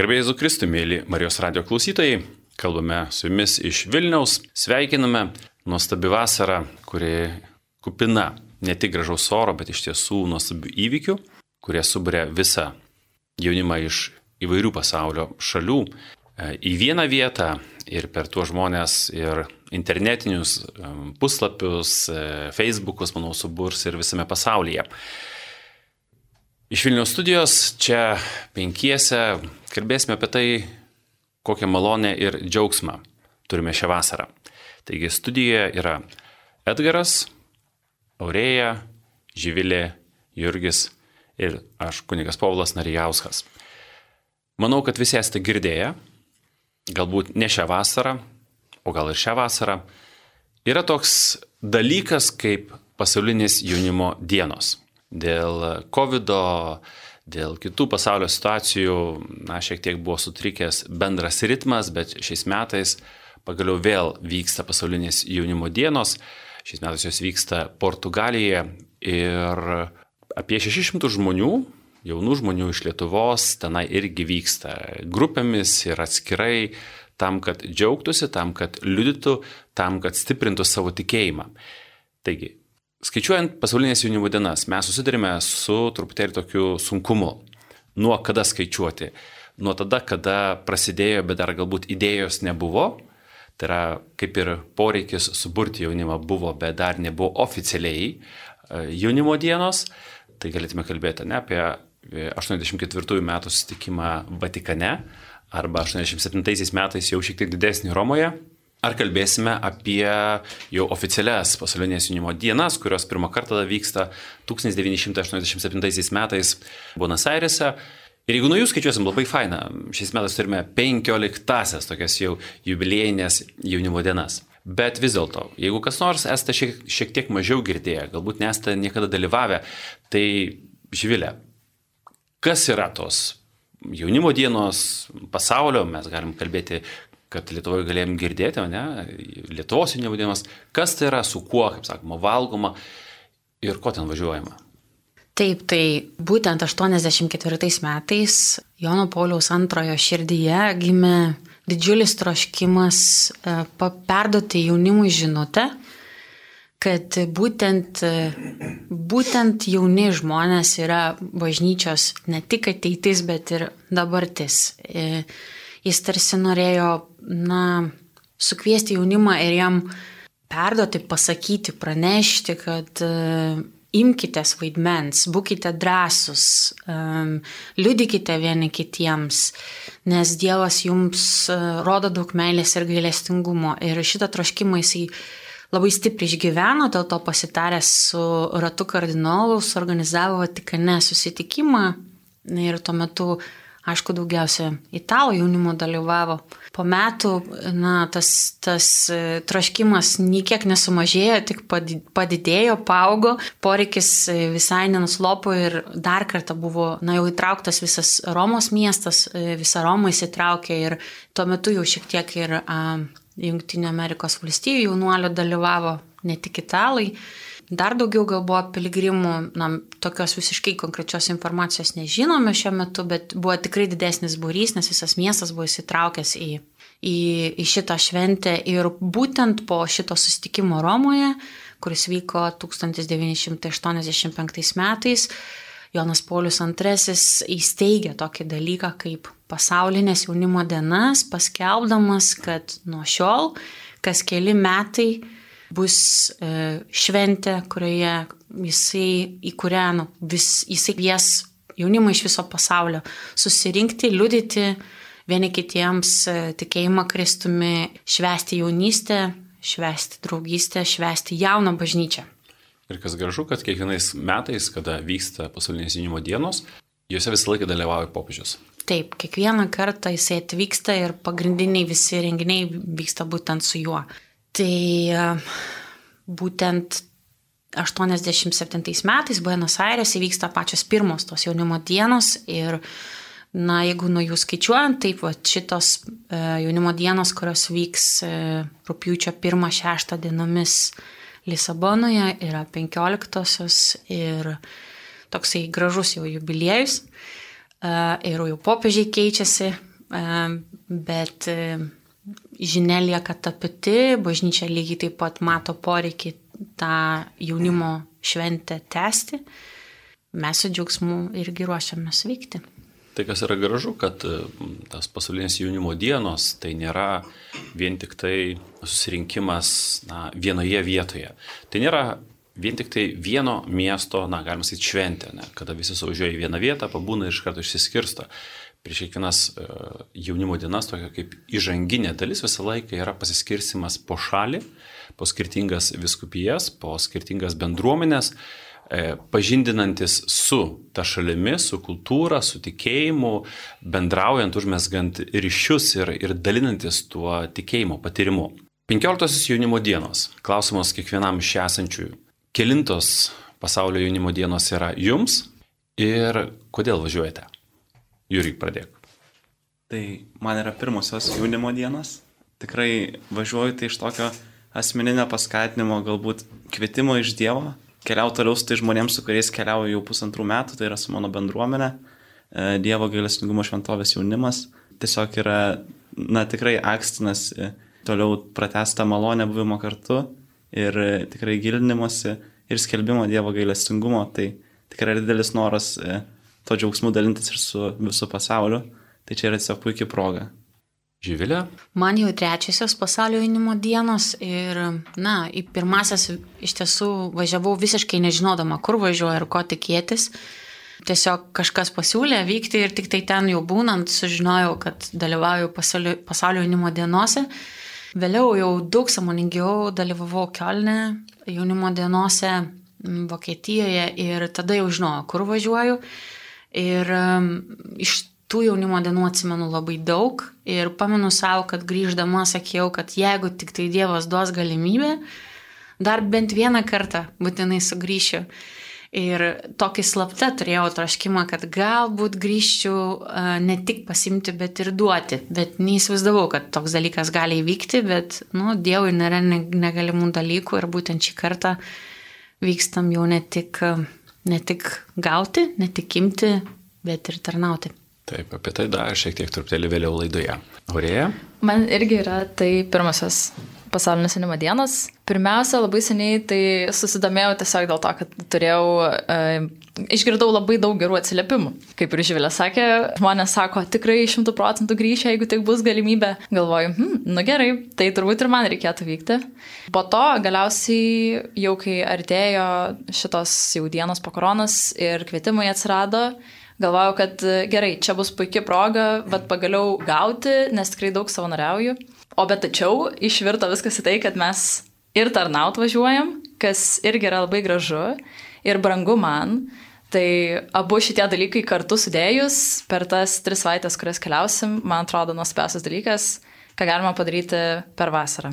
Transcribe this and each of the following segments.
Garbėjai Zukristų, mėly Marijos radio klausytojai, kalbame su jumis iš Vilniaus, sveikiname nuostabi vasara, kuri kupina ne tik gražaus oro, bet iš tiesų nuostabių įvykių, kurie subūrė visą jaunimą iš įvairių pasaulio šalių e, į vieną vietą ir per tuos žmonės ir internetinius e, puslapius, e, Facebookus, manau, suburs ir visame pasaulyje. Iš Vilniaus studijos čia penkiese kalbėsime apie tai, kokią malonę ir džiaugsmą turime šią vasarą. Taigi studijoje yra Edgaras, Aurėja, Živilė, Jurgis ir aš, kunigas Paulas Narijauskas. Manau, kad visi esate girdėję, galbūt ne šią vasarą, o gal ir šią vasarą, yra toks dalykas kaip pasaulinės jaunimo dienos dėl COVID, dėl kitų pasaulio situacijų, na, šiek tiek buvo sutrikęs bendras ritmas, bet šiais metais pagaliau vėl vyksta pasaulinės jaunimo dienos. Šiais metais jos vyksta Portugalijoje ir apie 600 žmonių, jaunų žmonių iš Lietuvos tenai irgi vyksta grupėmis ir atskirai tam, kad džiaugtųsi, tam, kad liudytų, tam, kad stiprintų savo tikėjimą. Taigi, skaičiuojant pasaulinės jaunimo dienas, mes susidurime su truputėlį tokiu sunkumu. Nuo kada skaičiuoti? Nuo tada, kada prasidėjo, bet dar galbūt idėjos nebuvo. Tai yra kaip ir poreikis suburti jaunimą buvo, bet dar nebuvo oficialiai e, jaunimo dienos. Tai galėtume kalbėti ne apie 84 metų susitikimą Vatikane arba 87 metais jau šiek tiek didesnį Romoje. Ar kalbėsime apie jau oficialias pasaulinės jaunimo dienas, kurios pirmą kartą vyksta 1987 metais Buenos Airese. Ir jeigu nuo jų skaičiuosim, labai faina, šiais metais turime 15-asias tokias jau jubiliejinės jaunimo dienas. Bet vis dėlto, jeigu kas nors esate šiek, šiek tiek mažiau girdėję, galbūt nesate niekada dalyvavę, tai žvilė, kas yra tos jaunimo dienos pasaulio, mes galim kalbėti kad Lietuvoje galėjom girdėti, ne, Lietuvos jaunimo dienos, kas tai yra, su kuo, kaip sakoma, valgoma ir ko ten važiuojama. Taip, tai būtent 84 metais Jono Pauliaus antrojo širdyje gimė didžiulis troškimas e, perduoti jaunimui žinutę, kad būtent, būtent jauni žmonės yra bažnyčios ne tik ateitis, bet ir dabartis. E, jis tarsi norėjo, na, sukviesti jaunimą ir jam perduoti, pasakyti, pranešti, kad uh, imkite vaidmens, būkite drąsus, um, liudykite vieni kitiems, nes Dievas jums uh, rodo daug meilės ir gailestingumo. Ir šitą troškimą jisai labai stipriai išgyveno, dėl to pasitaręs su Ratu kardinolu, suorganizavo Vatikane susitikimą ir tuo metu Aišku, daugiausia italų jaunimo dalyvavo. Po metų na, tas, tas e, traškimas niekiek nesumažėjo, tik padidėjo, paaugo, poreikis e, visai nenuslopo ir dar kartą buvo na, jau įtrauktas visas Romos miestas, e, visa Roma įsitraukė ir tuo metu jau šiek tiek ir Junktinio Amerikos valstybių jaunuolių dalyvavo, ne tik italai. Dar daugiau gal buvo piligrimų, na, tokios visiškai konkrečios informacijos nežinome šiuo metu, bet buvo tikrai didesnis būrys, nes visas miestas buvo įsitraukęs į, į, į šitą šventę. Ir būtent po šito sustikimo Romoje, kuris vyko 1985 metais, Jonas Paulius II įsteigė tokį dalyką kaip pasaulinės jaunimo dienas, paskelbdamas, kad nuo šiol kas keli metai bus e, šventė, kurioje jisai, į kurią nu, vis, jisai kvies jaunimą iš viso pasaulio susirinkti, liudyti vieni kitiems e, tikėjimą Kristumi, švesti jaunystę, švesti draugystę, švesti jauną bažnyčią. Ir kas gražu, kad kiekvienais metais, kada vyksta pasaulinės jaunimo dienos, juose visą laiką dalyvauja popiežius. Taip, kiekvieną kartą jisai atvyksta ir pagrindiniai visi renginiai vyksta būtent su juo. Tai e, būtent 87 metais Buenos Aires įvyksta pačios pirmos tos jaunimo dienos ir, na, jeigu nuo jų skaičiuojant, taip, va, šitos e, jaunimo dienos, kurios vyks e, rūpiučio 1-6 dienomis Lisabonoje, yra 15-osios ir toksai gražus jau jubiliejus. Ir jau popiežiai keičiasi, bet žinia lieka ta pati, bažnyčia lygiai taip pat mato poreikį tą jaunimo šventę tęsti. Mes su džiaugsmu irgi ruošiamės vykti. Tai kas yra gražu, kad tas pasaulinės jaunimo dienos tai nėra vien tik tai susirinkimas na, vienoje vietoje. Tai nėra vien tik tai vieno miesto, na, galima sakyti, šventė, ne, kada visi suvažiuoja į vieną vietą, pabūna ir iš karto išsiskirsto. Prieš kiekvienas e, jaunimo dienas, tokia kaip įžanginė dalis, visą laiką yra pasiskirsimas po šalį, po skirtingas viskupijas, po skirtingas bendruomenės, e, pažindinantis su ta šalimi, su kultūra, su tikėjimu, bendraujant, užmesgant ryšius ir, ir dalinantis tuo tikėjimo patyrimu. 15 jaunimo dienos. Klausimas kiekvienam iš esančiųjų Kelintos pasaulio jaunimo dienos yra jums ir kodėl važiuojate? Jūrik, pradėk. Tai man yra pirmosios jaunimo dienos. Tikrai važiuoju tai iš tokio asmeninio paskatinimo, galbūt kvietimo iš Dievo. Keliauju toliau su tai žmonėms, su kuriais keliauju jau pusantrų metų, tai yra su mano bendruomenė. E, Dievo gailestingumo šventovės jaunimas. Tiesiog yra, na tikrai akstinas e, toliau pratestą malonę buvimo kartu ir e, tikrai gilinimuose ir skelbimo Dievo gailestingumo, tai tikrai didelis noras to džiaugsmu dalintis ir su visu pasauliu. Tai čia yra tiesiog puikia proga. Živilė? Man jau trečiosios pasaulio jaunimo dienos ir, na, į pirmasias iš tiesų važiavau visiškai nežinodama, kur važiuoju ir ko tikėtis. Tiesiog kažkas pasiūlė vykti ir tik tai ten jau būnant sužinojau, kad dalyvauju pasaulio, pasaulio jaunimo dienose. Vėliau jau daug samoningiau dalyvavau Kielne jaunimo dienose Vokietijoje ir tada jau žinojau, kur važiuoju. Ir iš tų jaunimo dienų atsimenu labai daug ir pamenu savo, kad grįždama sakiau, kad jeigu tik tai Dievas duos galimybę, dar bent vieną kartą būtinai sugrįšiu. Ir tokį slaptą turėjau troškimą, kad galbūt grįžčiau ne tik pasimti, bet ir duoti. Bet neįsivaizdavau, kad toks dalykas gali įvykti, bet, nu, Dievui nėra negalimų dalykų ir būtent šį kartą vykstam jau ne tik, ne tik gauti, ne tik imti, bet ir tarnauti. Taip, apie tai dar šiek tiek truputėlį vėliau laidoje. Aurėja? Man irgi yra tai pirmasis pasaulinės jaunimo dienos. Pirmiausia, labai seniai tai susidomėjau tiesiog dėl to, kad turėjau, e, išgirdau labai daug gerų atsiliepimų. Kaip ir Živilė sakė, žmonės sako, tikrai šimtų procentų grįžę, jeigu tik bus galimybė. Galvoju, hm, nu gerai, tai turbūt ir man reikėtų vykti. Po to galiausiai jau kai artėjo šitos jau dienos po koronas ir kvietimai atsirado, galvojau, kad gerai, čia bus puikia proga, bet pagaliau gauti, nes tikrai daug savanoriauju. O bet tačiau išvirto viskas į tai, kad mes ir tarnaut važiuojam, kas irgi yra labai gražu ir brangu man. Tai abu šitie dalykai kartu sudėjus per tas tris savaitės, kurias keliausim, man atrodo nuostabiausias dalykas, ką galima padaryti per vasarą.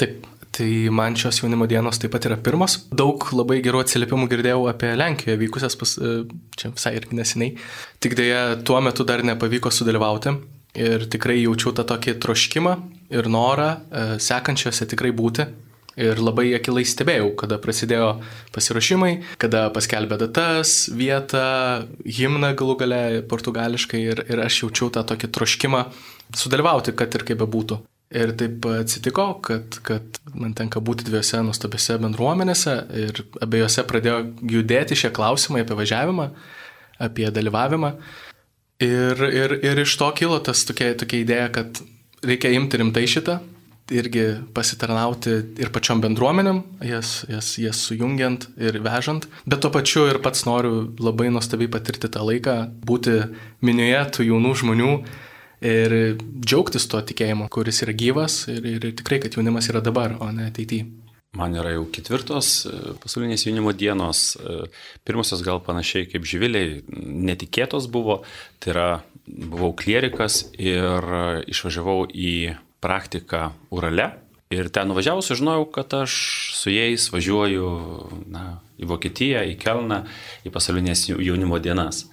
Taip, tai man šios jaunimo dienos taip pat yra pirmos. Daug labai gerų atsiliepimų girdėjau apie Lenkijoje vykusias, pas, e, čia visai irgi neseniai. Tik dėja, tuo metu dar nepavyko sudalyvauti. Ir tikrai jaučiau tą tokį troškimą ir norą e, sekančiose tikrai būti. Ir labai akilai stebėjau, kada prasidėjo pasiruošimai, kada paskelbė datas, vietą, himną galų gale portugališkai ir, ir aš jaučiau tą tokį troškimą sudalyvauti, kad ir kaip bebūtų. Ir taip atsitiko, kad, kad man tenka būti dviejose nuostabiose bendruomenėse ir abiejose pradėjo judėti šie klausimai apie važiavimą, apie dalyvavimą. Ir, ir, ir iš to kilo tas tokia, tokia idėja, kad reikia imti rimtai šitą, irgi pasitarnauti ir pačiom bendruomenėm, jas, jas, jas sujungiant ir vežant, bet tuo pačiu ir pats noriu labai nuostabiai patirti tą laiką, būti minioje tų jaunų žmonių ir džiaugtis tuo tikėjimu, kuris yra gyvas ir, ir tikrai, kad jaunimas yra dabar, o ne ateityje. Man yra jau ketvirtos e, pasaulinės jaunimo dienos, e, pirmosios gal panašiai kaip živiliai, netikėtos buvo, tai yra buvau klierikas ir e, išvažiavau į praktiką Urale ir ten nuvažiavus sužinojau, kad aš su jais važiuoju na, į Vokietiją, į Kelną, į pasaulinės jaunimo dienas.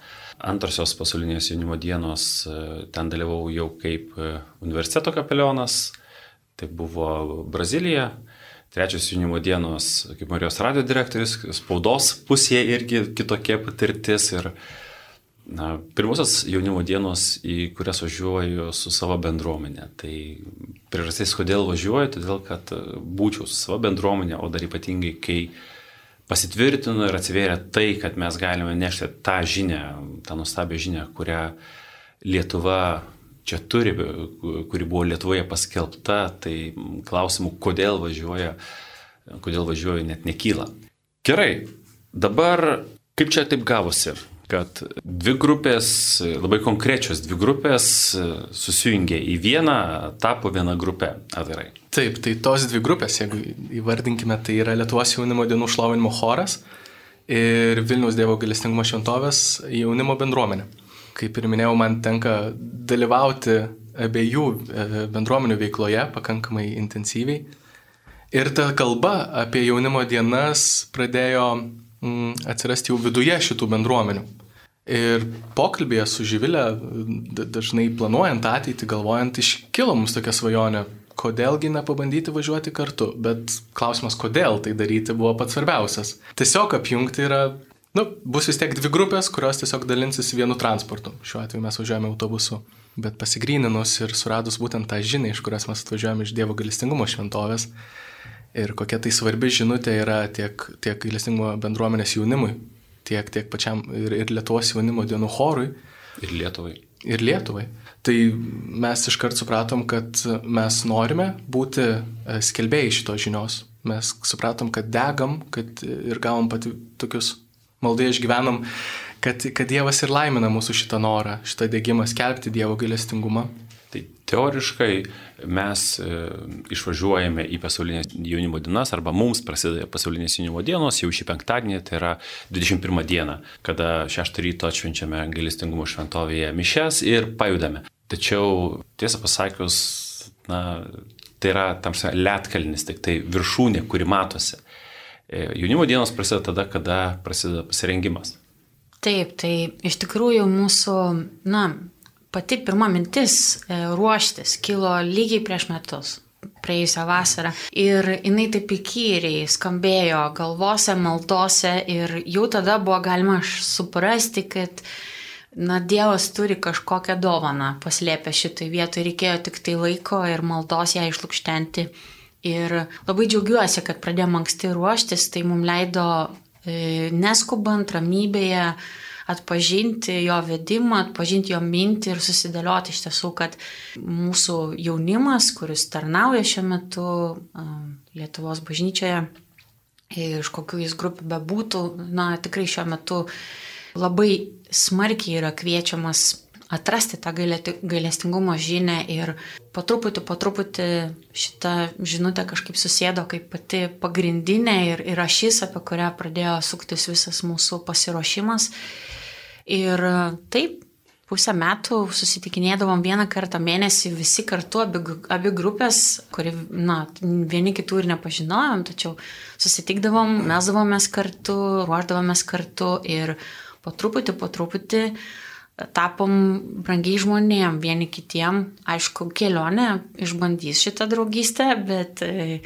Antrosios pasaulinės jaunimo dienos ten dalyvau jau kaip universiteto kapelionas, tai buvo Brazilija trečios jaunimo dienos, kaip Marijos radio direktorius, spaudos pusėje irgi kitokia patirtis ir na, pirmosios jaunimo dienos, į kurias važiuoju su savo bendruomenė. Tai priežastis, kodėl važiuoju, todėl kad būčiau su savo bendruomenė, o dar ypatingai, kai pasitvirtino ir atsivėrė tai, kad mes galime nešti tą žinę, tą nuostabią žinę, kurią Lietuva čia turi, kuri buvo Lietuvoje paskelbta, tai klausimų, kodėl važiuoja, kodėl važiuoja, net nekyla. Gerai, dabar kaip čia taip gavosi? kad dvi grupės, labai konkrečios dvi grupės susijungė į vieną, tapo viena grupė. Atvirai. Taip, tai tos dvi grupės, jeigu įvardinkime, tai yra Lietuvos jaunimo dienų šlovinimo choras ir Vilniaus Dievo galestingumo šventovės jaunimo bendruomenė. Kaip ir minėjau, man tenka dalyvauti abiejų e, bendruomenių veikloje pakankamai intensyviai. Ir ta kalba apie jaunimo dienas pradėjo mm, atsirasti jau viduje šitų bendruomenių. Ir pokalbėje su Živilė, dažnai planuojant ateitį, galvojant, iškilo mums tokia svajonė, kodėlgi nepabandyti važiuoti kartu, bet klausimas, kodėl tai daryti, buvo pats svarbiausias. Tiesiog apjungti yra, nu, bus vis tiek dvi grupės, kurios tiesiog dalinsis vienu transportu. Šiuo atveju mes važiuojame autobusu. Bet pasigryninus ir suradus būtent tą žinią, iš kurios mes atvažiuojame iš Dievo galestingumo šventovės, ir kokia tai svarbi žinutė yra tiek, tiek galestingumo bendruomenės jaunimui, tiek, tiek pačiam ir, ir Lietuvos jaunimo dienų chorui. Ir Lietuvai. Ir Lietuvai. Tai mes iškart supratom, kad mes norime būti e, skelbėjai šitos žinios. Mes supratom, kad degam, kad ir gavom pati tokius maldai išgyvenam, kad, kad Dievas ir laimina mūsų šitą norą, šitą dėgymą skelbti Dievo gailestingumą. Tai teoriškai mes e, išvažiuojame į pasaulinės jaunimo dienas arba mums prasideda pasaulinės jaunimo dienos jau šį penktadienį, tai yra 21 diena, kada 6 ryto atšvenčiame gailestingumo šventovėje mišes ir pajudame. Tačiau tiesą pasakius, na, tai yra tam lietkalnis, tik tai viršūnė, kuri matosi. E, jaunimo dienos prasideda tada, kada prasideda pasirengimas. Taip, tai iš tikrųjų mūsų, na, pati pirma mintis e, ruoštis kilo lygiai prieš metus praėjusią vasarą. Ir jinai taip įkyriai skambėjo galvose, maldose ir jau tada buvo galima suprasti, kad na, Dievas turi kažkokią dovaną paslėpę šitai vietoj, reikėjo tik tai laiko ir maldos ją išlūkštenti. Ir labai džiaugiuosi, kad pradėjome anksti ruoštis, tai mums leido e, neskubant, ramybėje, atpažinti jo vedimą, atpažinti jo mintį ir susidėlioti iš tiesų, kad mūsų jaunimas, kuris tarnauja šiuo metu Lietuvos bažnyčioje, iš kokių jis grupių bebūtų, na tikrai šiuo metu labai smarkiai yra kviečiamas atrasti tą gailestingumo žinę ir po truputį, po truputį šitą žinutę kažkaip susėdo kaip pati pagrindinė ir, ir ašis, apie kurią pradėjo suktis visas mūsų pasiruošimas. Ir taip, pusę metų susitikinėdavom vieną kartą mėnesį visi kartu, abi, abi grupės, kuri, na, vieni kitų ir nepažinojom, tačiau susitikdavom, mesdavomės kartu, ruoždavomės kartu ir po truputį, po truputį tapom brangiai žmonėm, vieni kitiem. Aišku, kelionė išbandys šitą draugystę, bet e,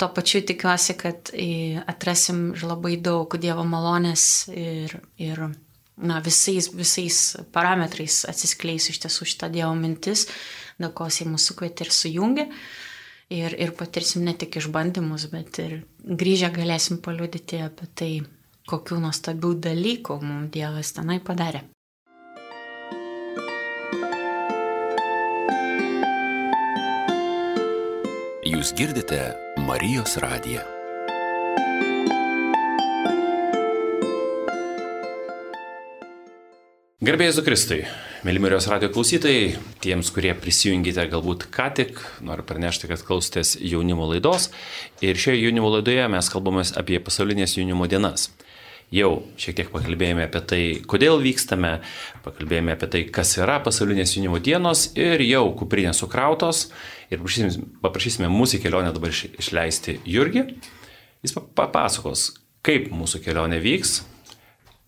tuo pačiu tikiuosi, kad e, atrasim labai daug Dievo malonės ir, ir na, visais, visais parametrais atsiskleis iš tiesų šitą Dievo mintis, dėl ko jisai mūsų kvietė ir sujungė. Ir, ir patirsim ne tik išbandymus, bet ir grįžę galėsim paliudyti apie tai, kokių nuostabių dalykų mums Dievas tenai padarė. Jūs girdite Marijos radiją. Gerbėjai Zukristui, mėly Marijos radio klausytojai, tiems, kurie prisijungite galbūt ką tik, noriu pranešti, kad klausotės jaunimo laidos. Ir šioje jaunimo laidoje mes kalbame apie pasaulinės jaunimo dienas. Jau šiek tiek pakalbėjome apie tai, kodėl vykstame, pakalbėjome apie tai, kas yra pasaulinės jaunimo dienos ir jau kuprinės sukrautos. Ir paprašysime, paprašysime mūsų kelionę dabar išleisti Jurgi. Jis papasakos, kaip mūsų kelionė vyks,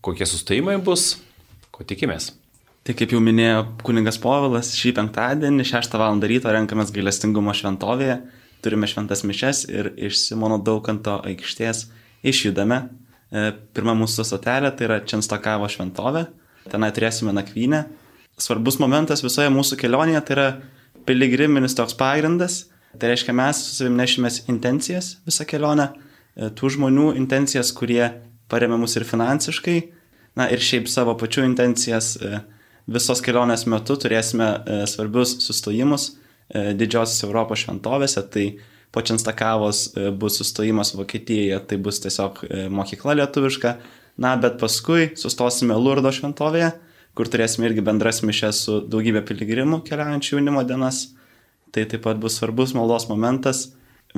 kokie sustojimai bus Ko tikimės? Tai kaip jau minėjo kuningas Povilas, šį penktadienį 6 val. ryto renkamės gailestingumo šventovėje, turime šventas mišes ir iš Simono Daukanto aikštės išjudame. E, pirma mūsų stotelė tai yra Čenstokavo šventovė, tenai turėsime nakvynę. Svarbus momentas visoje mūsų kelionėje tai yra piligriminis toks pagrindas. Tai reiškia, mes su savimi nešimės intencijas visą kelionę, e, tų žmonių intencijas, kurie paremia mus ir finansiškai, na ir šiaip savo pačių intencijas e, visos kelionės metu turėsime svarbius sustojimus didžiosios Europos šventovėse. Tai po Čenstakavos bus sustojimas Vokietijoje, tai bus tiesiog mokykla lietuviška. Na, bet paskui sustosime Lurdo šventovėje, kur turėsime irgi bendras mišes su daugybė piligrimų keliaujančių jaunimo dienas. Tai taip pat bus svarbus maldos momentas.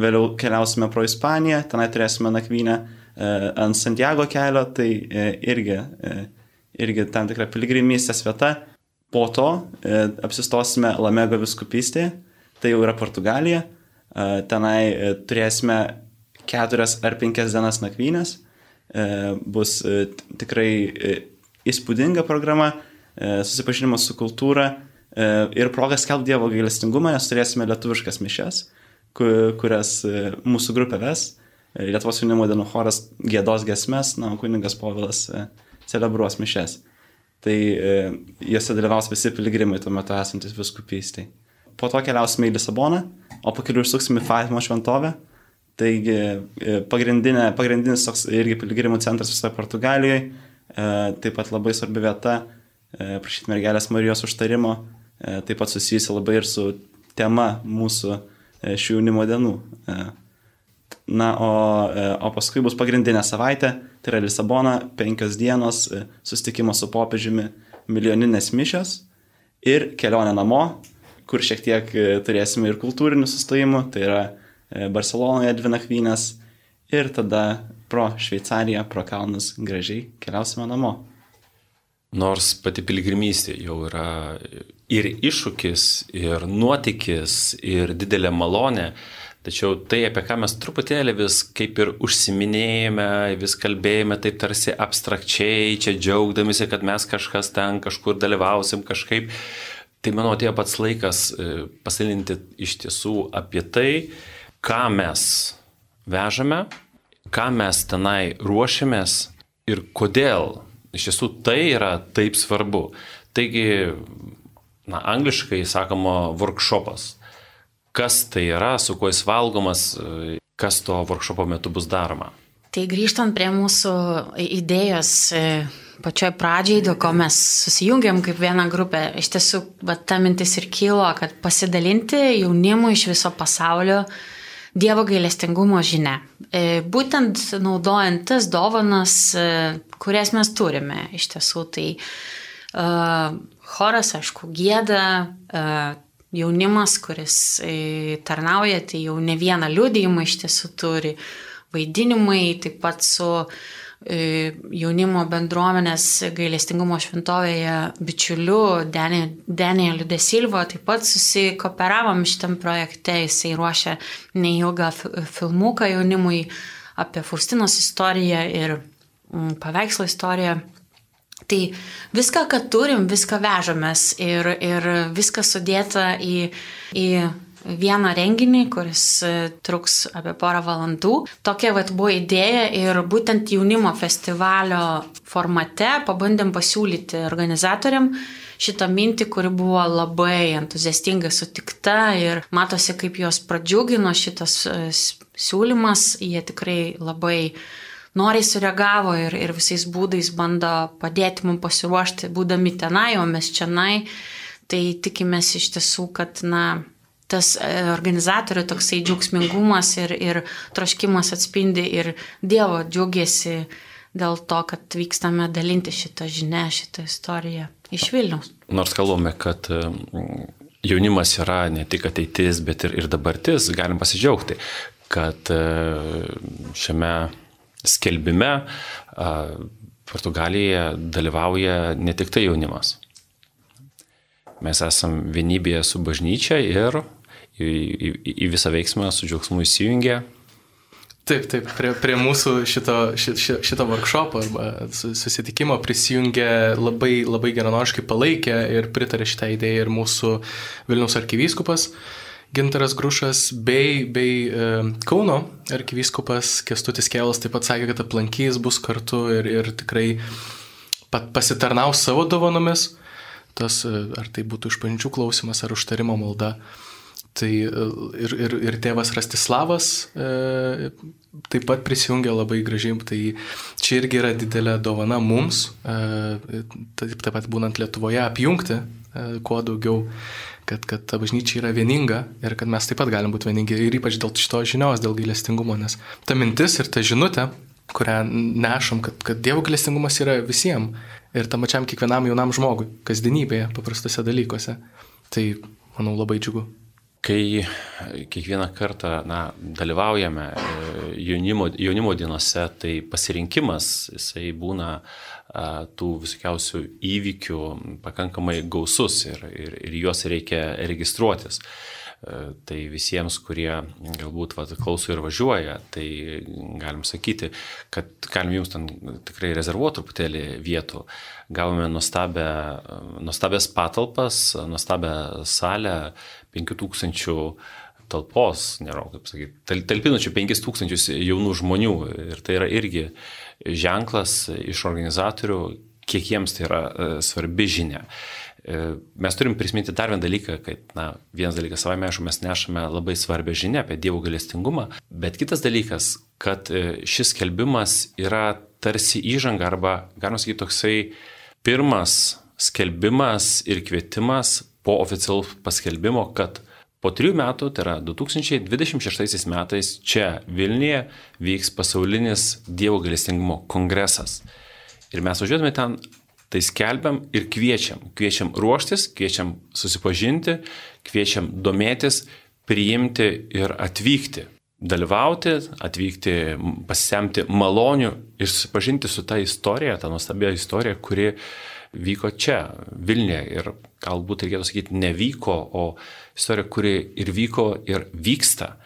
Vėliau keliausime pro Ispaniją, tenai turėsime nakvynę e, ant Santiago kelio, tai e, irgi, e, irgi tam tikra piligrimystės vieta. Po to e, apsistosime Lamego viskupystėje, tai jau yra Portugalija. E, tenai e, turėsime keturias ar penkias dienas nakvynės. E, bus tikrai įspūdinga programa, susipažinimas su kultūra, ir proga skelbti Dievo gailestingumą, nes turėsime lietuviškas mišes, kurias mūsų grupė ves. Lietuvos jaunimo dienų choras gėdos gesmes, na, kuningas Povilas celebruos mišes. Tai juose dalyvaus visi piligrimai tuo metu esantis viskupystai. Po to keliausime į Lisaboną, o po kelių užsuksime į Fatimo šventovę. Taigi pagrindinis toks irgi piligrimų centras visoje Portugalijoje, taip pat labai svarbi vieta, prašyti mergelės Marijos užtarimo E, taip pat susijusi labai ir su tema mūsų e, šių jaunimo dienų. E, na, o, o paskui bus pagrindinė savaitė, tai yra Lisabona, penkios dienos, susitikimas su popiežiumi, milijoninės mišios ir kelionė namo, kur šiek tiek turėsime ir kultūrinių sustojimų, tai yra Barcelonoje dvi nakvynės ir tada pro Šveicariją, pro kalnus gražiai keliausime namo. Nors pati piligrimystė jau yra ir iššūkis, ir nuotykis, ir didelė malonė, tačiau tai, apie ką mes truputėlį vis kaip ir užsiminėjame, vis kalbėjome taip tarsi abstrakčiai, čia džiaugdamisi, kad mes kažkas ten kažkur dalyvausim kažkaip, tai manau atėjo pats laikas e, pasidalinti iš tiesų apie tai, ką mes vežame, ką mes tenai ruošiamės ir kodėl Iš tiesų tai yra taip svarbu. Taigi, na, angliškai sakoma workshopas. Kas tai yra, su kuo jis valgomas, kas to workshopo metu bus daroma. Tai grįžtant prie mūsų idėjos e, pačioj pradžiai, dėl ko mes susijungiam kaip viena grupė, iš tiesų, bet ta mintis ir kilo, kad pasidalinti jaunimu iš viso pasaulio Dievo gailestingumo žinia. E, būtent naudojant tas dovanas, e, kurias mes turime. Iš tiesų, tai uh, choras, aišku, gėda, uh, jaunimas, kuris tarnauja, tai jau ne vieną liūdėjimą iš tiesų turi, vaidinimai, taip pat su uh, jaunimo bendruomenės gailestingumo šventovėje bičiuliu Danieliu Desilvo taip pat susikoperavom šitam projekte, jisai ruošia neilgą filmuką jaunimui apie Faustinos istoriją ir Mm, paveikslo istoriją. Tai viską, ką turim, viską vežamės ir, ir viskas sudėta į, į vieną renginį, kuris e, truks apie porą valandų. Tokia vat, buvo idėja ir būtent jaunimo festivalio formate pabandėm pasiūlyti organizatoriam šitą mintį, kuri buvo labai entuziastingai sutikta ir matosi, kaip juos pradžiugino šitas e, siūlymas. Jie tikrai labai noriai sureagavo ir, ir visais būdais bando padėti mums pasiruošti, būdami tenai, o mes čianai. Tai tikimės iš tiesų, kad na, tas e, organizatorių toksai džiaugsmingumas ir, ir troškimas atspindi ir Dievo džiaugiasi dėl to, kad vykstame dalinti šitą žinę, šitą istoriją iš Vilnius. Nors kalbame, kad jaunimas yra ne tik ateitis, bet ir, ir dabartis, galim pasidžiaugti, kad e, šiame skelbime Portugalijoje dalyvauja ne tik tai jaunimas. Mes esam vienybėje su bažnyčia ir į, į, į visą veiksmą su džiaugsmu įsijungia. Taip, taip, prie, prie mūsų šito, šito, šito workshopo arba susitikimo prisijungė labai, labai geranoriškai palaikė ir pritarė šitą idėją ir mūsų Vilnius arkivyskupas. Gintaras Grušas bei, bei e, Kauno arkivyskupas Kestutis Kėlas taip pat sakė, kad aplankys bus kartu ir, ir tikrai pasitarnaus savo dovanomis, tas, e, ar tai būtų išpažinčių klausimas, ar užtarimo malda. Tai e, ir, ir, ir tėvas Rastislavas e, taip pat prisijungia labai gražiai, tai čia irgi yra didelė dovana mums, e, taip, taip pat būnant Lietuvoje, apjungti e, kuo daugiau, kad, kad ta bažnyčia yra vieninga ir kad mes taip pat galim būti vieningi ir ypač dėl šito žinios, dėl gailestingumo, nes ta mintis ir ta žinutė, kurią nešam, kad, kad Dievo gailestingumas yra visiems ir tam pačiam kiekvienam jaunam žmogui, kasdienybėje, paprastose dalykuose. Tai, manau, labai džiugu. Kai kiekvieną kartą na, dalyvaujame e, jaunimo, jaunimo dienose, tai pasirinkimas, jisai būna a, tų visokiausių įvykių pakankamai gausus ir, ir, ir juos reikia registruotis. E, tai visiems, kurie galbūt vat, klauso ir važiuoja, tai galim sakyti, kad galim jums ten tikrai rezervuoti truputėlį vietų. Gavome nuostabę, nuostabės patalpas, nuostabę salę, 5000 talpos, nėra, kaip sakyti, talpinančių 5000 jaunų žmonių. Ir tai yra irgi ženklas iš organizatorių, kiek jiems tai yra e, svarbi žinia. E, mes turim prisiminti dar vieną dalyką, kad, na, vienas dalykas savame, aišku, mes nešame labai svarbę žinią apie Dievo galestingumą, bet kitas dalykas, kad e, šis skelbimas yra tarsi įžanga arba, galima sakyti, toksai pirmas skelbimas ir kvietimas po oficialaus paskelbimo, kad po trijų metų, tai yra 2026 metais, čia Vilniuje vyks pasaulinis Dievo galestingumo kongresas. Ir mes važiuodami ten Tai skelbiam ir kviečiam. Kviečiam ruoštis, kviečiam susipažinti, kviečiam domėtis, priimti ir atvykti. Dalyvauti, atvykti, pasisemti malonių ir susipažinti su ta istorija, ta nuostabia istorija, kuri vyko čia, Vilniuje. Ir galbūt reikėtų sakyti, nevyko, o istorija, kuri ir vyko, ir vyksta.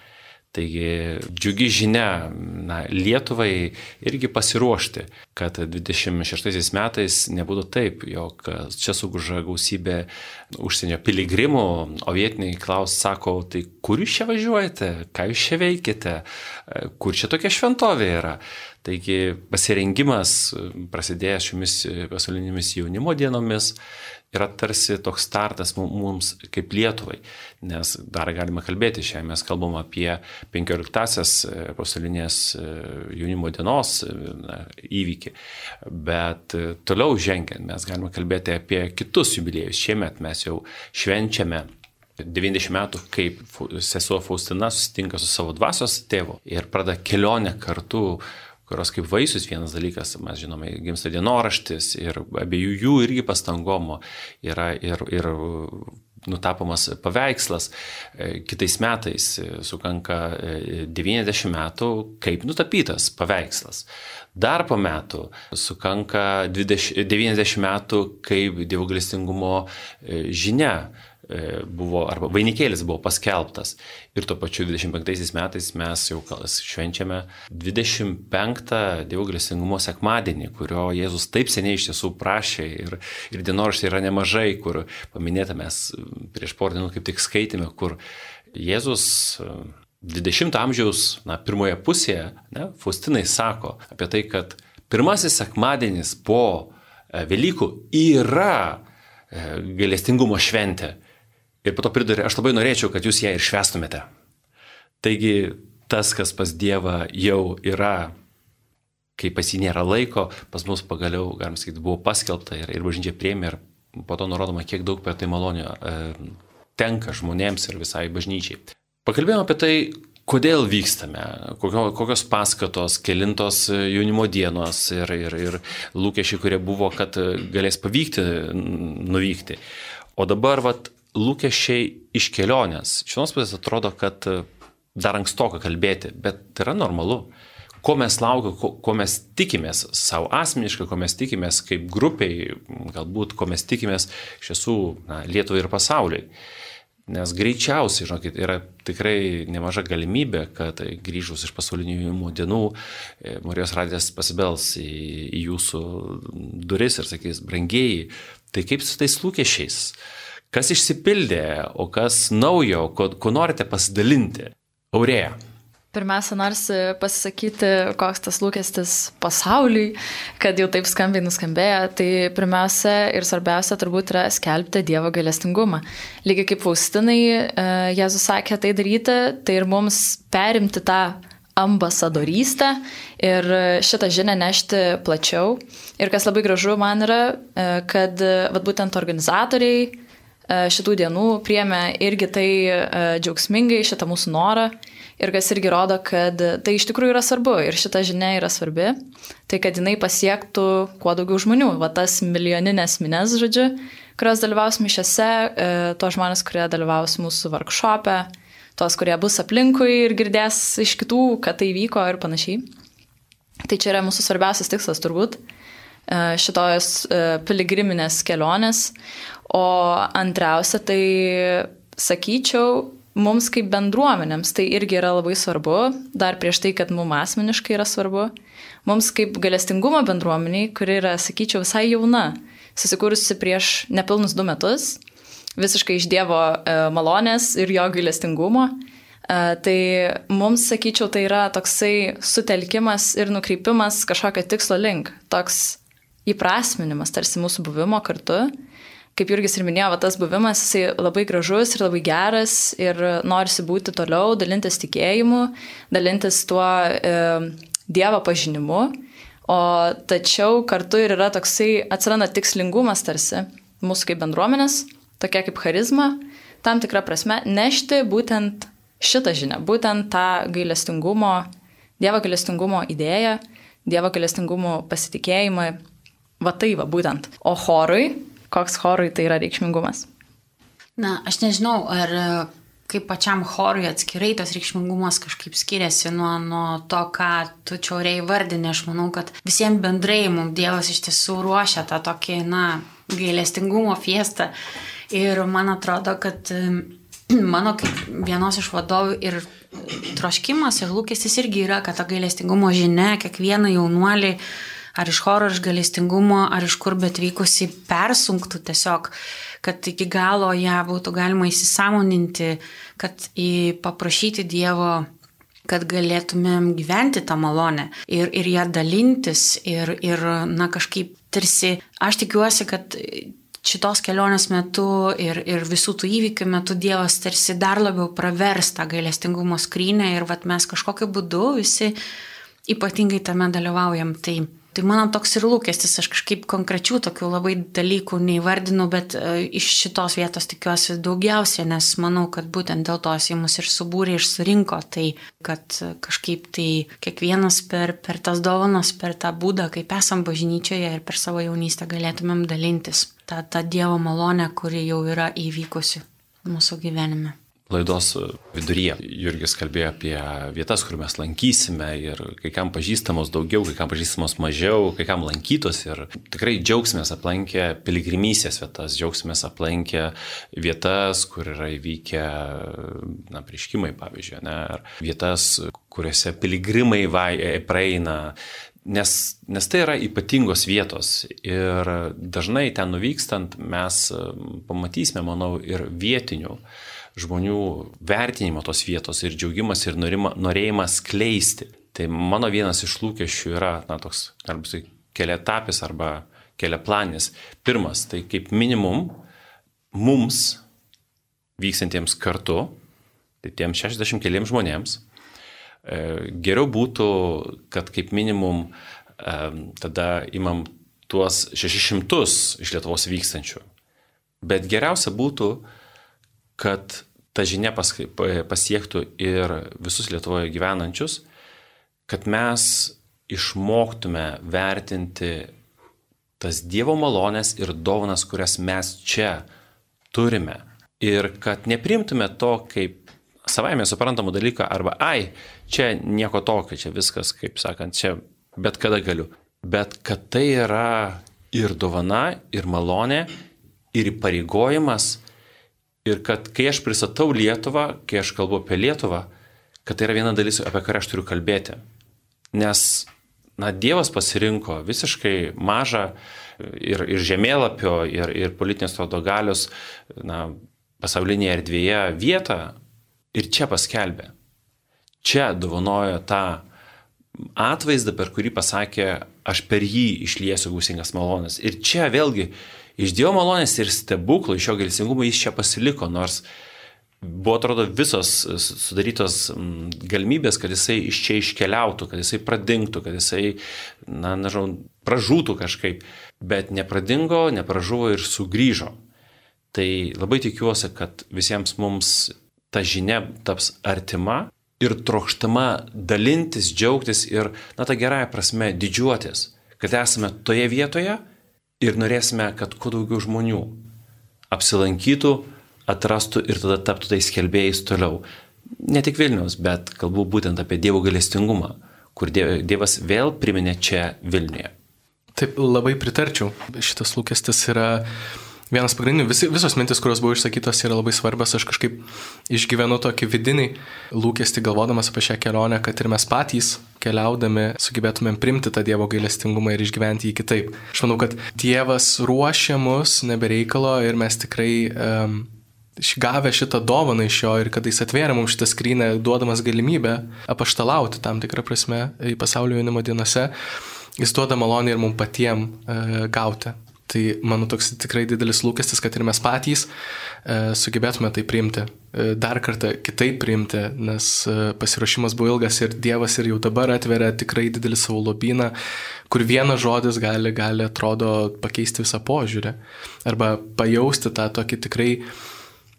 Taigi džiugi žinia na, Lietuvai irgi pasiruošti, kad 26 metais nebūtų taip, jog čia suguža gausybė užsienio piligrimų, o vietiniai klaus, sako, tai kur jūs čia važiuojate, ką jūs čia veikite, kur čia tokia šventovė yra. Taigi pasirengimas prasidėjęs šiomis pasaulinėmis jaunimo dienomis yra tarsi toks startas mums kaip Lietuvai, nes dar galime kalbėti šiandien, mes kalbam apie 15-asias e, pasaulinės e, jaunimo dienos e, įvykį, bet toliau žengiant mes galime kalbėti apie kitus jubiliejus. Šiemet mes jau švenčiame 90 metų, kaip sesuo Faustina susitinka su savo dvasios tėvu ir pradeda kelionę kartu kurios kaip vaisius vienas dalykas, mes žinome, gimsta dienoraštis ir abiejų jų irgi pastangomo yra ir, ir nutapomas paveikslas. E, kitais metais sukanka 90 e, metų, kaip nutapytas paveikslas. Dar po metų sukanka 20, 90 metų, kaip dievogalestingumo e, žinia E, buvo, arba vainikėlis buvo paskelbtas. Ir tuo pačiu 25 metais mes jau švenčiame 25 Dievo grėsingumo sekmadienį, kurio Jėzus taip seniai iš tiesų prašė ir, ir dienoraštė yra nemažai, kur paminėta mes prieš porą dienų kaip tik skaitėme, kur Jėzus 20 e, amžiaus, na, pirmoje pusėje, ne, Faustinai sako apie tai, kad pirmasis sekmadienis po e, Velykų yra gailestingumo šventė. Ir po to pridurė, aš labai norėčiau, kad jūs ją ir švestumėte. Taigi tas, kas pas Dievą jau yra, kai pas jį nėra laiko, pas mus pagaliau, galim sakyti, buvo paskelbta ir, ir bažnyčia priemė ir po to nurodoma, kiek daug per tai malonio e, tenka žmonėms ir visai bažnyčiai. Pakalbėjome apie tai, kodėl vykstame, kokio, kokios paskatos, kelintos jaunimo dienos ir, ir, ir lūkesčiai, kurie buvo, kad galės pavykti nuvykti. O dabar, vat, lūkesčiai iš kelionės. Iš vienos pusės atrodo, kad e, dar ankstoka kalbėti, bet tai yra normalu. Ko mes laukiame, ko, ko mes tikimės savo asmeniškai, ko mes tikimės kaip grupiai, galbūt ko mes tikimės iš tiesų Lietuvai ir pasauliui. Nes greičiausiai, žinokit, yra tikrai nemaža galimybė, kad grįžus iš pasaulinių jaunimo dienų, e, Marijos radijas pasibels į, į jūsų duris ir sakys, brangiai, tai kaip su tais lūkesčiais? Kas išsipildė, o kas naujo, ko, ko norite pasidalinti. Aurėja, Pirmiausia, norisi pasisakyti, koks tas lūkestis pasauliui, kad jau taip skambiai nuskambėjo. Tai pirmiausia ir svarbiausia turbūt yra skelbti Dievo gailestingumą. Lygiai kaip Faustinai e, Jėzus sakė tai daryti, tai ir mums perimti tą ambasadorystę ir šitą žinią nešti plačiau. Ir kas labai gražu man yra, e, kad vat, būtent organizatoriai šitų dienų priemė irgi tai džiaugsmingai, šitą mūsų norą. Ir kas irgi rodo, kad tai iš tikrųjų yra svarbu ir šita žinia yra svarbi, tai kad jinai pasiektų kuo daugiau žmonių, va tas milijoninės minės, žodžiu, kurios dalyvaus mišiose, e, to žmonės, kurie dalyvaus mūsų workshopė, tos, kurie bus aplinkui ir girdės iš kitų, kad tai vyko ir panašiai. Tai čia yra mūsų svarbiausias tikslas turbūt. e, šitos e, piligriminės kelionės. O antriausia, tai sakyčiau, mums kaip bendruomenėms tai irgi yra labai svarbu, dar prieš tai, kad mums asmeniškai yra svarbu, mums kaip galestingumo bendruomeniai, kuri yra, sakyčiau, visai jauna, susikūrusi prieš nepilnus du metus, visiškai iš Dievo e, malonės ir jo gailestingumo. E, tai mums, sakyčiau, tai yra toksai sutelkimas ir nukreipimas kažkokio tikslo link, toks įprasminimas tarsi mūsų buvimo kartu. Kaip Jurgis ir minėjo, va, tas buvimas, jisai labai gražus ir labai geras ir norisi būti toliau, dalintis tikėjimu, dalintis tuo e, Dievo pažinimu, o tačiau kartu ir yra toksai, atsiranda tikslingumas tarsi mūsų kaip bendruomenės, tokia kaip charizma, tam tikrą prasme nešti būtent šitą žinią, būtent tą gailestingumo, Dievo gailestingumo idėją, Dievo gailestingumo pasitikėjimą, va tai va būtent. O chorui koks chorui tai yra reikšmingumas? Na, aš nežinau, ar e, kaip pačiam chorui atskirai tas reikšmingumas kažkaip skiriasi nuo, nuo to, ką tu čiauriai vardinė. Aš manau, kad visiems bendrai mums Dievas iš tiesų ruošia tą tokį, na, gailestingumo fiestą. Ir man atrodo, kad e, mano kaip vienos iš vadovų ir troškimas ir lūkestis irgi yra, kad ta gailestingumo žinia kiekvieną jaunuolį ar iš choro, ar iš galestingumo, ar iš kur bet vykusi persunktų tiesiog, kad iki galo ją būtų galima įsisamoninti, kad paprašyti Dievo kad galėtumėm gyventi tą malonę ir, ir ją dalintis ir, ir, na, kažkaip tarsi, aš tikiuosi, kad šitos kelionės metu ir, ir visų tų įvykių metu Dievas tarsi dar labiau pravers tą gailestingumo skrynę ir vat mes kažkokiu būdu visi ypatingai tame dalyvaujam. Tai Tai mano toks ir lūkestis, aš kažkaip konkrečių tokių labai dalykų neįvardinu, bet e, iš šitos vietos tikiuosi daugiausia, nes manau, kad būtent dėl to jis mus ir subūrė, ir surinko, tai kad kažkaip tai kiekvienas per, per tas dovanas, per tą būdą, kaip esam bažnyčioje ir per savo jaunystę galėtumėm dalintis tą, tą Dievo malonę, kuri jau yra įvykusi mūsų gyvenime laidos viduryje. Jurgis kalbėjo apie vietas, kur mes lankysime ir kai kam pažįstamos daugiau, kai kam pažįstamos mažiau, kai kam lankytos ir tikrai džiaugsimės aplankę piligrimysės vietas, džiaugsimės aplankę vietas, kur yra įvykę, na, prieškimai, pavyzdžiui, ne, ar vietas, kuriuose piligrimai vai, praeina, Nes, nes tai yra ypatingos vietos ir dažnai ten nuvykstant mes pamatysime, manau, ir vietinių žmonių vertinimo tos vietos ir džiaugimas ir norima, norėjimas kleisti. Tai mano vienas iš lūkesčių yra, na, toks, galbūt tai keliatapis arba keliaplanis. Pirmas, tai kaip minimum mums vyksantiems kartu, tai tiems 60 keliams žmonėms, e, geriau būtų, kad kaip minimum e, tada imam tuos 600 iš Lietuvos vykstančių. Bet geriausia būtų, kad ta žinia pasiektų ir visus Lietuvoje gyvenančius, kad mes išmoktume vertinti tas Dievo malonės ir dovanas, kurias mes čia turime. Ir kad neprimtume to kaip savaime suprantamų dalyką arba, ai, čia nieko tokio, čia viskas, kaip sakant, čia bet kada galiu. Bet kad tai yra ir dovana, ir malonė, ir įpareigojimas Ir kad kai aš pristatau Lietuvą, kai aš kalbu apie Lietuvą, kad tai yra viena dalis, apie kurią aš turiu kalbėti. Nes, na, Dievas pasirinko visiškai mažą ir, ir žemėlapio, ir, ir politinės to galios, na, pasaulinėje erdvėje vietą ir čia paskelbė. čia dovanojo tą atvaizdą, per kurį pasakė, aš per jį išliesiu gausingas malonės. Ir čia vėlgi iš Dievo malonės ir stebuklų, iš jo gailestingumo jis čia pasiliko, nors buvo, atrodo, visos sudarytos galimybės, kad jisai iš čia iškeliautų, kad jisai pradingtų, kad jisai, na, nežinau, pražūtų kažkaip, bet nepradingo, nepražuvo ir sugrįžo. Tai labai tikiuosi, kad visiems mums ta žinia taps artima ir trokštama dalintis, džiaugtis ir, na, tą gerąją prasme, didžiuotis, kad esame toje vietoje ir norėsime, kad kuo daugiau žmonių apsilankytų, atrastų ir tada taptų tais kelbėjais toliau. Ne tik Vilnius, bet kalbu būtent apie Dievo galestingumą, kur Dievas vėl priminė čia Vilniuje. Taip, labai pritarčiau. Šitas lūkestis yra vienas pagrindinių, vis, visos mintis, kurios buvo išsakytos, yra labai svarbios. Aš kažkaip išgyvenu tokį vidinį lūkestį, galvodamas apie šią kelionę, kad ir mes patys keliaudami sugebėtumėm primti tą Dievo gailestingumą ir išgyventi jį kitaip. Aš manau, kad Dievas ruošia mus nebereikalo ir mes tikrai um, gavę šitą dovaną iš jo ir kad jis atvėrė mums šitą skrynę, duodamas galimybę apaštalauti tam tikrą prasme į pasaulio jaunimo dienose, jis duoda malonę ir mums patiem e, gauti. Tai mano toks tikrai didelis lūkestis, kad ir mes patys e, sugebėtume tai priimti, e, dar kartą kitaip priimti, nes e, pasiruošimas buvo ilgas ir Dievas ir jau dabar atveria tikrai didelį savo lobyną, kur vienas žodis gali, gali atrodo pakeisti visą požiūrį arba pajausti tą tokį tikrai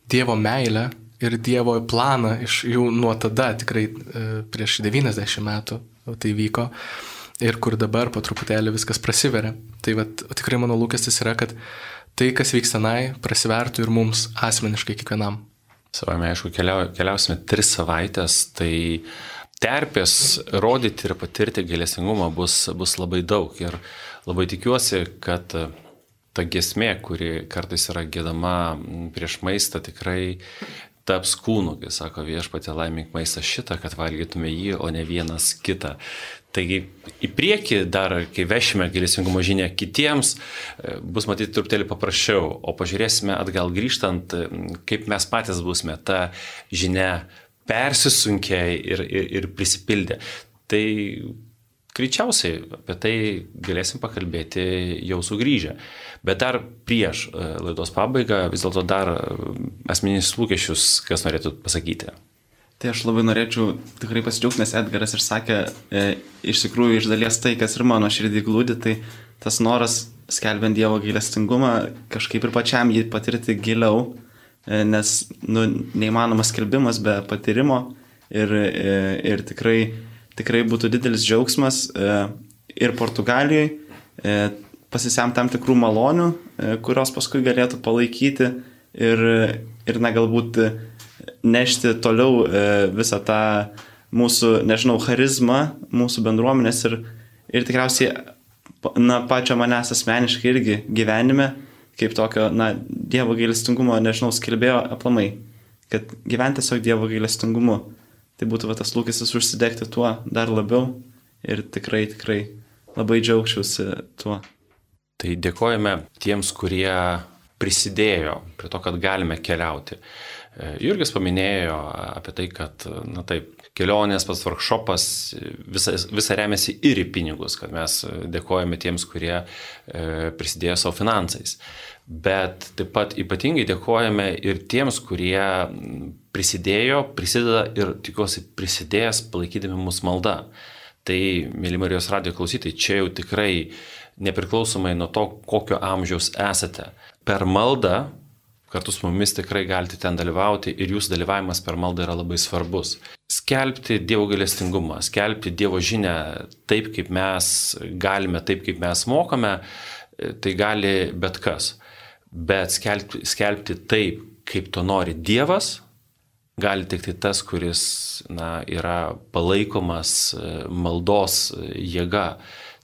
Dievo meilę ir Dievo planą iš jau nuo tada, tikrai e, prieš 90 metų tai vyko ir kur dabar po truputėlį viskas prasiveria. Tai vat, tikrai mano lūkestis yra, kad tai, kas vyks tenai, prasivertų ir mums asmeniškai kiekvienam. Savame, aišku, keliau, keliausime tris savaitės, tai terpės rodyti ir patirti galėsingumą bus, bus labai daug. Ir labai tikiuosi, kad ta gesmė, kuri kartais yra gėdama prieš maistą, tikrai taps kūnu, kai sako viešpatė laimink maistą šitą, kad valgytume jį, o ne vienas kitą. Taigi į priekį dar, kai vešime gilėsingumo žinę kitiems, e, bus matyti truputėlį paprasčiau, o pažiūrėsime atgal grįžtant, e, kaip mes patys busime tą žinę persisunkę ir, ir, ir prisipildę. Tai greičiausiai apie tai galėsim pakalbėti jau sugrįžę. Bet dar prieš e, laidos pabaigą vis dėlto dar asmeninis lūkesčius, kas norėtų pasakyti. Tai aš labai norėčiau tikrai pasidžiaugti, nes Edgaras ir sakė, e, iš tikrųjų iš dalies tai, kas ir mano širdį glūdi, tai tas noras skelbiant Dievo gailestingumą kažkaip ir pačiam jį patirti giliau, e, nes nu, neįmanomas skelbimas be patyrimo ir, e, ir tikrai, tikrai būtų didelis džiaugsmas e, ir Portugalijoje e, pasisem tam tikrų malonių, e, kurios paskui galėtų palaikyti ir, ir na galbūt nešti toliau visą tą mūsų, nežinau, charizmą, mūsų bendruomenės ir, ir tikriausiai, na, pačio manęs asmeniškai irgi gyvenime, kaip tokio, na, Dievo gailestingumo, nežinau, skelbėjo aplamai, kad gyventi tiesiog Dievo gailestingumu, tai būtų va, tas lūkestis užsidegti tuo dar labiau ir tikrai, tikrai labai džiaugčiausi tuo. Tai dėkojame tiems, kurie prisidėjo prie to, kad galime keliauti. E, Jurgis paminėjo apie tai, kad, na taip, kelionės, pats workshopas visą remiasi ir į pinigus, kad mes dėkojame tiems, kurie e, prisidėjo savo finansais. Bet taip pat ypatingai dėkojame ir tiems, kurie prisidėjo, prisideda ir tikiuosi prisidės palaikydami mūsų maldą. Tai, mėly Marijos radio klausytojai, čia jau tikrai nepriklausomai nuo to, kokio amžiaus esate, per maldą kartu su mumis tikrai galite ten dalyvauti ir jūsų dalyvavimas per maldą yra labai svarbus. Skelbti Dievo galestingumą, skelbti Dievo žinę taip, kaip mes galime, taip, kaip mes mokame, tai gali bet kas. Bet skelbti, skelbti taip, kaip to nori Dievas, gali tik tai tas, kuris na, yra palaikomas e, maldos jėga.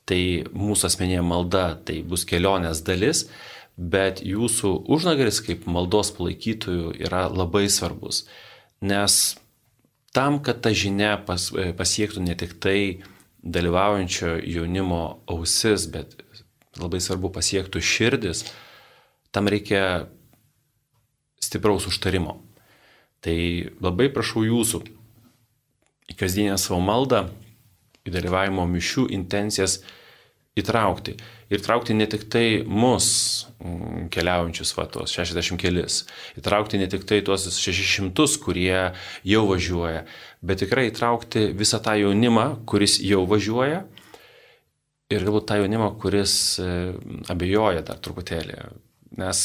Tai mūsų asmeninė malda, tai bus kelionės dalis bet jūsų užnagaris kaip maldos palaikytojų yra labai svarbus. Nes tam, kad ta žinia pas, pasiektų ne tik tai dalyvaujančio jaunimo ausis, bet labai svarbu pasiektų širdis, tam reikia stipraus užtarimo. Tai labai prašau jūsų į kasdienę savo maldą, į dalyvavimo mišių intencijas įtraukti. Ir traukti ne tik tai mus mm, keliaujančius vatos, 60 kelis, įtraukti ne tik tai tuos 600, kurie jau važiuoja, bet tikrai įtraukti visą tą jaunimą, kuris jau važiuoja ir galbūt tą jaunimą, kuris e, abejoja dar truputėlį. Nes,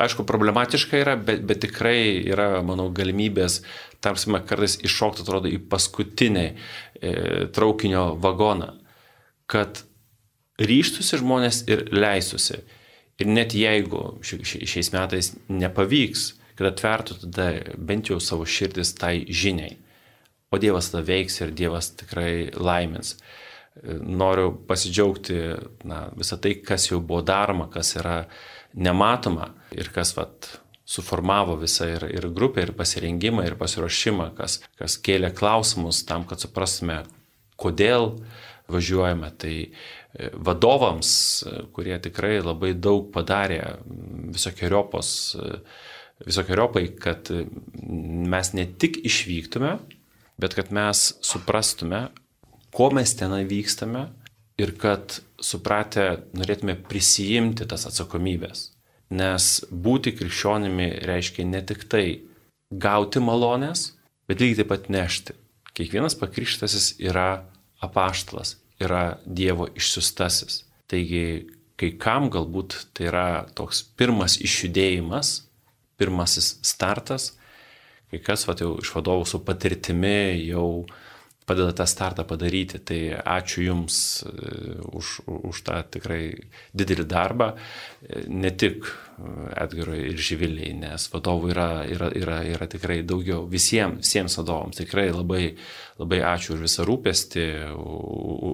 aišku, problematiška yra, bet, bet tikrai yra, manau, galimybės, tamsime, kartais iššokti, atrodo, į paskutinį e, traukinio vagoną, kad ryštusi žmonės ir leistųsi. Ir net jeigu šiais metais nepavyks, kad atvertų tada bent jau savo širdis tai žiniai, o Dievas tada veiks ir Dievas tikrai laimins. Noriu pasidžiaugti na, visą tai, kas jau buvo daroma, kas yra nematoma ir kas vat, suformavo visą ir, ir grupę, ir pasirengimą, ir pasiruošimą, kas, kas kėlė klausimus tam, kad suprastume, kodėl važiuojame. Tai E, vadovams, e, kurie tikrai labai daug padarė visokiojopos, e, visokiojopai, kad mes ne tik išvyktume, bet kad mes suprastume, ko mes ten vykstame ir kad supratę norėtume prisijimti tas atsakomybės. Nes būti krikščionimi reiškia ne tik tai gauti malonės, bet lygiai taip pat nešti. Kiekvienas pakrikštasis yra apaštalas yra Dievo išsiustasis. Taigi, kai kam galbūt tai yra toks pirmas išjudėjimas, pirmasis startas, kai kas va, jau iš vadovų su patirtimi jau padeda tą startą padaryti. Tai ačiū Jums e, už, už tą tikrai didelį darbą, e, ne tik Edgarui ir Živiliai, nes vadovų yra, yra, yra, yra tikrai daugiau visiems, visiems vadovams. Tikrai labai, labai ačiū už visą rūpestį,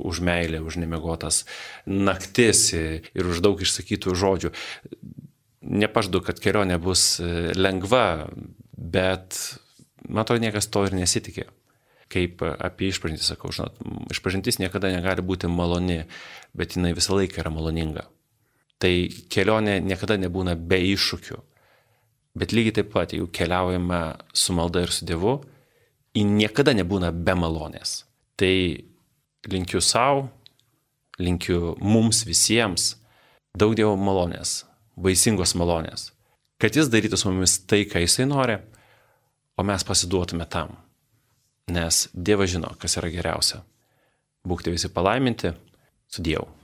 už meilę, už nemiegotas naktis ir už daug išsakytų žodžių. Nepažadu, kad kelionė bus e, lengva, bet man to niekas to ir nesitikė kaip apie išpažintį sakau, žinot, išpažintis niekada negali būti maloni, bet jinai visą laiką yra maloninga. Tai kelionė niekada nebūna be iššūkių. Bet lygiai taip pat, jeigu keliaujame su malda ir su Dievu, ji niekada nebūna be malonės. Tai linkiu savo, linkiu mums visiems daug Dievo malonės, vaisingos malonės, kad Jis darytų su mumis tai, ką Jisai nori, o mes pasiduotume tam nes Dievas žino, kas yra geriausia. Būkite visi palaiminti su Dievu.